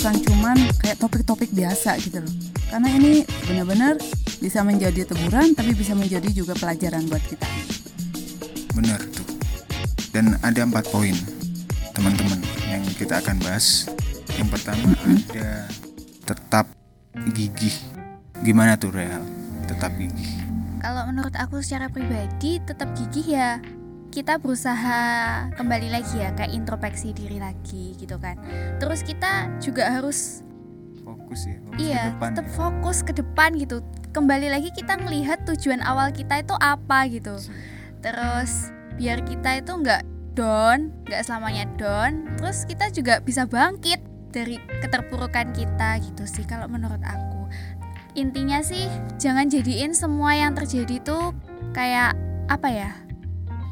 bukan cuman kayak topik-topik biasa gitu loh. Karena ini benar-benar bisa menjadi teguran tapi bisa menjadi juga pelajaran buat kita. Benar tuh. Dan ada empat poin teman-teman yang kita akan bahas. Yang pertama ada tetap gigih. Gimana tuh Real? Tetap gigih. Kalau menurut aku secara pribadi tetap gigih ya kita berusaha kembali lagi ya kayak introspeksi diri lagi gitu kan. Terus kita juga harus Fokus ya. Fokus iya ke depan tetap ya. fokus ke depan gitu. Kembali lagi kita melihat tujuan awal kita itu apa gitu. Terus biar kita itu nggak down, nggak selamanya down. Terus kita juga bisa bangkit dari keterpurukan kita gitu sih kalau menurut aku. Intinya sih jangan jadiin semua yang terjadi tuh kayak apa ya?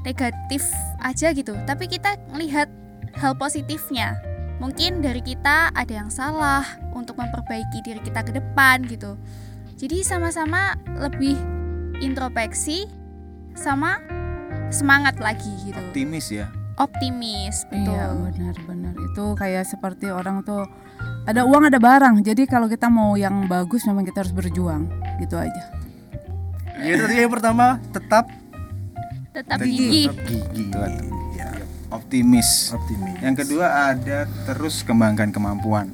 Negatif aja gitu. Tapi kita melihat hal positifnya. Mungkin dari kita ada yang salah untuk memperbaiki diri kita ke depan gitu. Jadi sama-sama lebih introspeksi sama semangat lagi gitu. Optimis ya. Optimis, betul. Iya benar-benar itu kayak seperti orang tuh ada uang ada barang. Jadi kalau kita mau yang bagus memang kita harus berjuang gitu aja. Ya yang pertama tetap Tetap Gigih. tetap gigi. Tetap. Ya, Optimis. optimis. Yang kedua ada terus kembangkan kemampuan.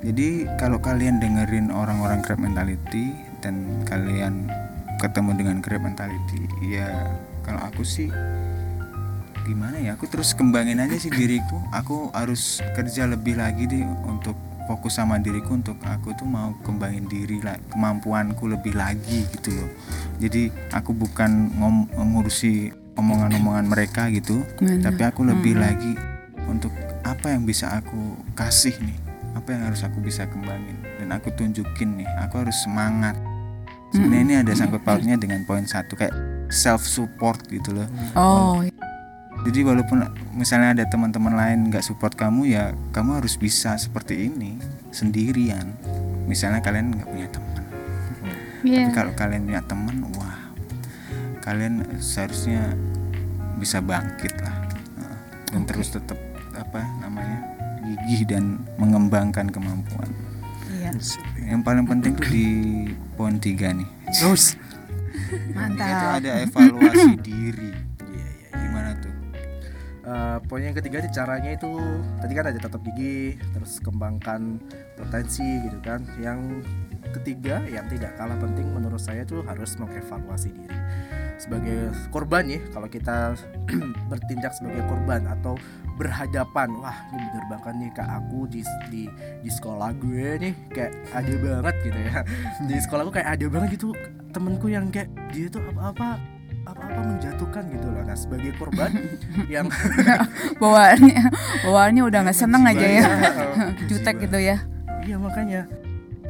Jadi kalau kalian dengerin orang-orang crab mentality dan kalian ketemu dengan crab mentality, ya kalau aku sih gimana ya? Aku terus kembangin aja sih diriku. Aku harus kerja lebih lagi deh untuk fokus sama diriku untuk aku tuh mau kembangin diri lah kemampuanku lebih lagi gitu loh. Jadi aku bukan ngom- ngurusi omongan-omongan mereka gitu, tapi aku lebih lagi untuk apa yang bisa aku kasih nih apa yang harus aku bisa kembangin. Dan aku tunjukin nih aku harus semangat. Sebenarnya ini ada sangkut pautnya dengan poin satu kayak self support gitu loh. Oh, jadi walaupun misalnya ada teman-teman lain nggak support kamu ya kamu harus bisa seperti ini sendirian misalnya kalian nggak punya teman Iya. tapi kalau kalian punya teman wah kalian seharusnya bisa bangkit lah Nah, dan terus tetap apa namanya gigih dan mengembangkan kemampuan iya. yang paling penting tuh di poin tiga nih Terus. itu Mantap. ada evaluasi diri Iya, iya, iya. gimana tuh Eh, poin yang ketiga sih caranya itu tadi kan ada tetap gigi, terus kembangkan potensi gitu kan. Yang ketiga yang tidak kalah penting menurut saya tuh harus mengevaluasi diri sebagai korban ya. Kalau kita bertindak sebagai korban atau berhadapan, wah ini bener banget nih kak aku di di di sekolah gue nih kayak ada banget gitu ya. Di sekolah gue kayak ada banget gitu temenku yang kayak dia tuh apa-apa apa-apa menjatuhkan gitu loh. Nah sebagai korban yang Bawaannya bawaannya udah nggak seneng aja ya. Jiwa- Jutek gitu ya. Iya makanya.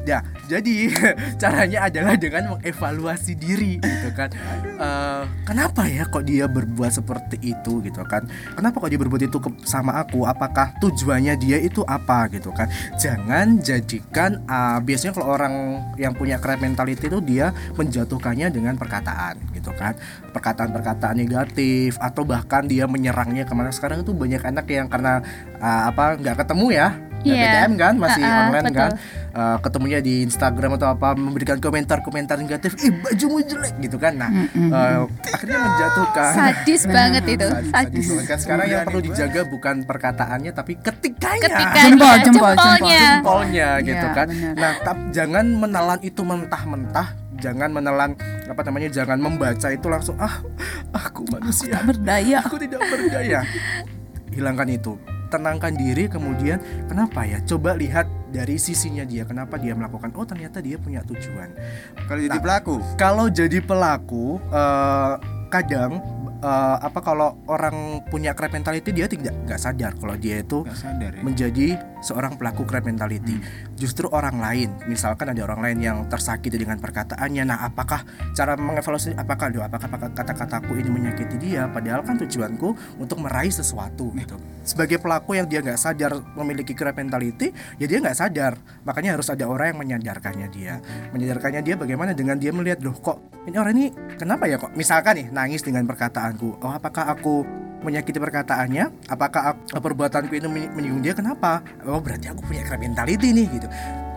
Ya, jadi caranya adalah dengan mengevaluasi diri gitu kan. Eh, kenapa ya kok dia berbuat seperti itu gitu kan? Kenapa kok dia berbuat itu sama aku? Apakah tujuannya dia itu apa gitu kan? Jangan jadikan ah, biasanya kalau orang yang punya crab mentality itu dia menjatuhkannya dengan perkataan gitu kan. Perkataan-perkataan negatif atau bahkan dia menyerangnya ke mana sekarang itu banyak anak yang karena ah, apa nggak ketemu ya nggak Iya. BBM kan masih Ah, ah, online betul. kan Uh, ketemunya di Instagram atau apa memberikan komentar-komentar negatif ih bajumu jelek gitu kan nah uh, akhirnya menjatuhkan Sadis banget itu. Sadis, Sadis. sadis. kan sekarang yang perlu banget. dijaga bukan perkataannya tapi ketikanya Ketikanya, Jempol, jempol, jempolnya. jempolnya gitu Iya, kan nah tap- jangan menelan itu mentah-mentah jangan menelan apa namanya jangan membaca itu langsung ah aku manusia Tak berdaya. aku tidak berdaya hilangkan itu tenangkan diri kemudian kenapa ya coba lihat dari sisinya dia kenapa dia melakukan oh ternyata dia punya tujuan kalau jadi Nah. pelaku kalau jadi pelaku eh, kadang eh, apa kalau orang punya crab mentality dia tidak nggak sadar kalau dia itu sadar ya menjadi seorang pelaku crab mentality. Justru orang lain, misalkan ada orang lain yang tersakiti dengan perkataannya. Nah, apakah cara mengevaluasi apakah doa apakah apakah kata-kataku ini menyakiti dia padahal kan tujuanku untuk meraih sesuatu gitu. Sebagai pelaku yang dia nggak sadar memiliki crab mentality, ya dia nggak sadar. Makanya harus ada orang yang menyadarkannya dia. Menyadarkannya dia bagaimana dengan dia melihat loh kok ini orang ini kenapa ya kok misalkan nih nangis dengan perkataan perkataanku oh apakah aku menyakiti perkataannya? Apakah aku, perbuatanku ini menyi- menyinggung dia? Kenapa? Oh berarti aku punya crab mentality nih gitu.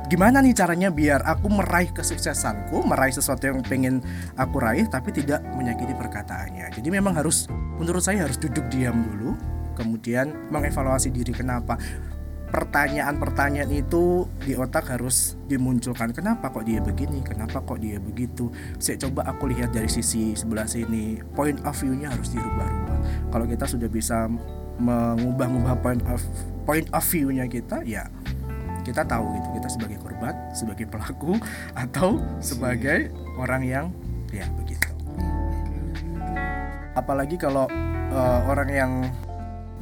Gimana nih caranya biar aku meraih kesuksesanku meraih sesuatu yang pengen aku raih tapi tidak menyakiti perkataannya? Jadi memang harus menurut saya harus duduk diam dulu kemudian mengevaluasi diri kenapa pertanyaan-pertanyaan itu di otak harus dimunculkan. Kenapa kok dia begini? Kenapa kok dia begitu? Saya coba aku lihat dari sisi sebelah sini. Point of view-nya harus dirubah-rubah. Kalau kita sudah bisa mengubah-ubah point of point of view-nya kita ya kita tahu gitu. Kita sebagai korban sebagai pelaku atau sebagai orang yang ya begitu. Apalagi kalau eh, orang yang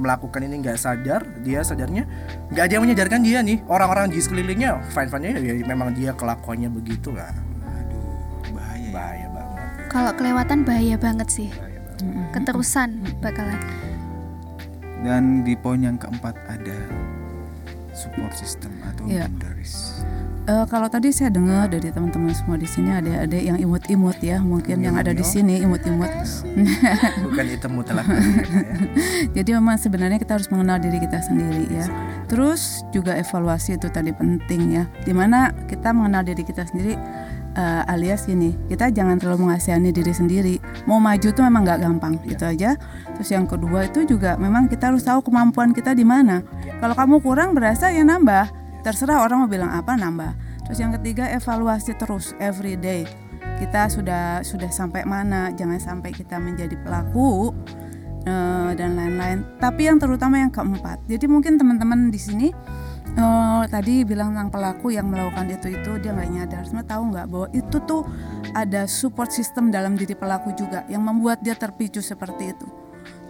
melakukan ini nggak sadar dia sadarnya nggak ada yang menyadarkan dia nih orang-orang di sekelilingnya fine fine ya memang dia kelakuannya begitu lah aduh bahaya ya. bahaya banget Kalau kelewatan bahaya banget sih. bahaya banget. Keterusan bakalan. dan di poin yang keempat ada support system atau boundaries Eh, kalau tadi saya dengar dari teman-teman semua di sini ada ada yang imut-imut ya, mungkin yang ada di sini imut-imut. bukan itu mutlak ya. Jadi memang sebenarnya kita harus mengenal diri kita sendiri ya. Terus juga evaluasi itu tadi penting ya. Di mana kita mengenal diri kita sendiri eh, alias ini kita jangan terlalu mengasihani diri sendiri. Mau maju tuh memang nggak gampang itu aja. Terus yang kedua itu juga memang kita harus tahu kemampuan kita di mana. Kalau kamu kurang berasa ya nambah. Terserah orang mau bilang apa nambah. Terus yang ketiga evaluasi terus every day. Kita sudah sudah sampai mana? Jangan sampai kita menjadi pelaku eh, dan lain-lain. Tapi yang terutama yang keempat. Jadi mungkin teman-teman di sini eh, tadi bilang tentang pelaku yang melakukan itu itu dia nggak nyadar. Semua tahu nggak bahwa itu tuh ada support system dalam diri pelaku juga yang membuat dia terpicu seperti itu.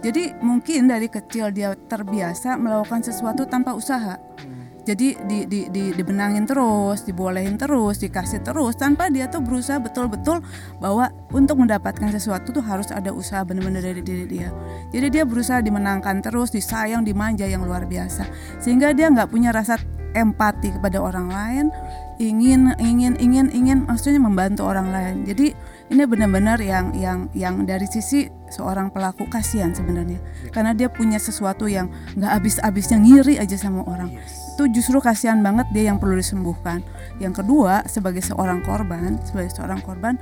Jadi mungkin dari kecil dia terbiasa melakukan sesuatu tanpa usaha. Jadi di, di, di, dibenangin terus, dibolehin terus, dikasih terus tanpa dia tuh berusaha betul-betul bahwa untuk mendapatkan sesuatu tuh harus ada usaha benar-benar dari diri dia. Jadi dia berusaha dimenangkan terus, disayang, dimanja yang luar biasa. Sehingga dia nggak punya rasa empati kepada orang lain, ingin ingin ingin ingin maksudnya membantu orang lain. Jadi ini benar-benar yang yang yang dari sisi seorang pelaku kasihan sebenarnya. Karena dia punya sesuatu yang nggak habis-habisnya ngiri aja sama orang. Itu justru kasihan banget dia yang perlu disembuhkan. Yang kedua sebagai seorang korban sebagai seorang korban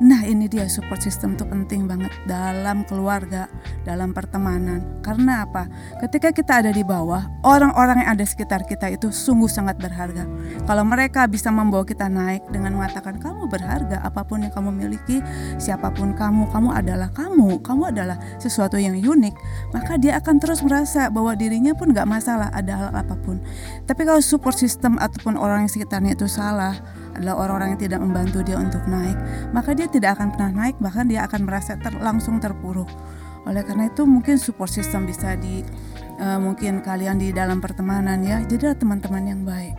nah ini dia support system itu penting banget dalam keluarga dalam pertemanan. Karena apa? Ketika kita ada di bawah orang-orang yang ada sekitar kita itu sungguh sangat berharga. Kalau mereka bisa membawa kita naik dengan mengatakan kamu berharga apa pun yang kamu miliki siapa pun kamu kamu adalah kamu kamu adalah sesuatu yang unik maka dia akan terus merasa bahwa dirinya pun nggak masalah ada hal apa pun. Tapi kalau support system ataupun orang yang sekitarnya itu salah adalah orang-orang yang tidak membantu dia untuk naik maka dia tidak akan pernah naik bahkan dia akan merasa ter- langsung terpuruk. Oleh karena itu mungkin support system bisa di eh, mungkin kalian di dalam pertemanan ya. Jadilah teman-teman yang baik.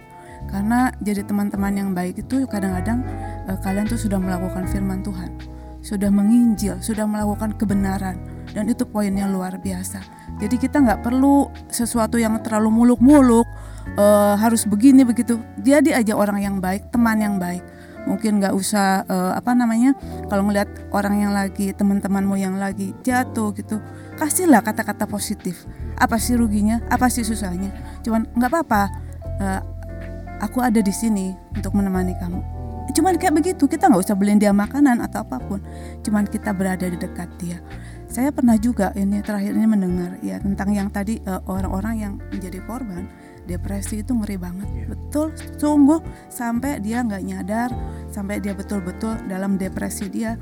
Karena jadi teman-teman yang baik itu kadang-kadang eh, kalian tuh sudah melakukan firman Tuhan sudah menginjil sudah melakukan kebenaran dan itu poinnya luar biasa. Jadi kita nggak perlu sesuatu yang terlalu muluk-muluk eh, harus begini begitu. Jadi aja orang yang baik teman yang baik. Mungkin nggak usah eh, apa namanya kalau ngeliat orang yang lagi teman-temanmu yang lagi jatuh gitu kasihlah kata-kata positif. Apa sih ruginya? Apa sih susahnya? Cuman nggak apa-apa eh, aku ada di sini untuk menemani kamu. Cuman kayak begitu kita nggak usah beliin dia makanan atau apa pun. Cuman kita berada di dekat dia. Saya pernah juga ini terakhir ini mendengar ya tentang yang tadi orang-orang yang menjadi korban depresi itu ngeri banget. Betul sungguh sampai dia nggak nyadar sampai dia betul-betul dalam depresi dia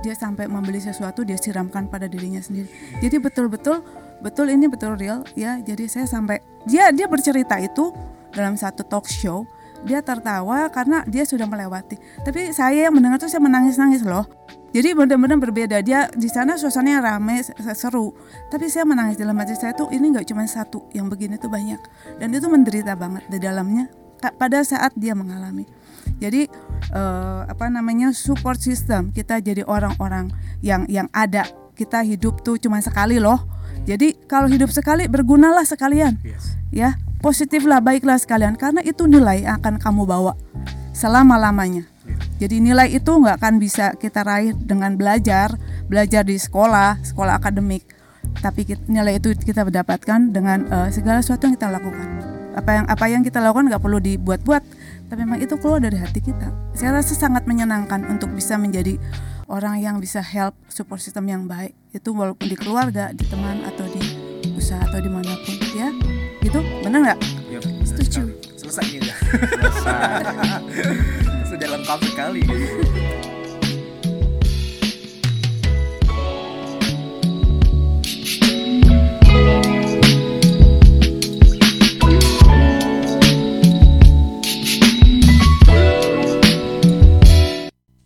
dia sampai membeli sesuatu dia siramkan pada dirinya sendiri. Jadi betul-betul betul ini betul real ya. Jadi saya sampai dia dia bercerita itu dalam satu talk show dia tertawa karena dia sudah melewati. Tapi saya yang mendengar tuh saya menangis-nangis loh jadi benar-benar berbeda. Dia di sana suasananya ramai se- seru. Tapi saya menangis dalam hati saya tuh ini nggak cuma satu yang begini tuh banyak. Dan itu menderita banget di dalamnya pada saat dia mengalami. Jadi eh, apa namanya support system kita jadi orang-orang yang yang ada. Kita hidup tuh cuma sekali loh. Jadi kalau hidup sekali bergunalah sekalian. Yes. Ya positiflah baiklah sekalian. Karena itu nilai yang akan kamu bawa selama lamanya jadi nilai itu nggak akan bisa kita raih dengan belajar belajar di sekolah sekolah akademik. Tapi nilai itu kita mendapatkan dengan eh, segala sesuatu yang kita lakukan. Apa yang apa yang kita lakukan nggak perlu dibuat-buat tapi memang itu keluar dari hati kita. Saya rasa sangat menyenangkan untuk bisa menjadi orang yang bisa help support system yang baik. Itu walaupun di keluarga di teman atau di usaha atau di mana pun ya. Gitu benar nggak? Ya, Setuju. Selesai ini udah. Selesai. Lengkap sekali.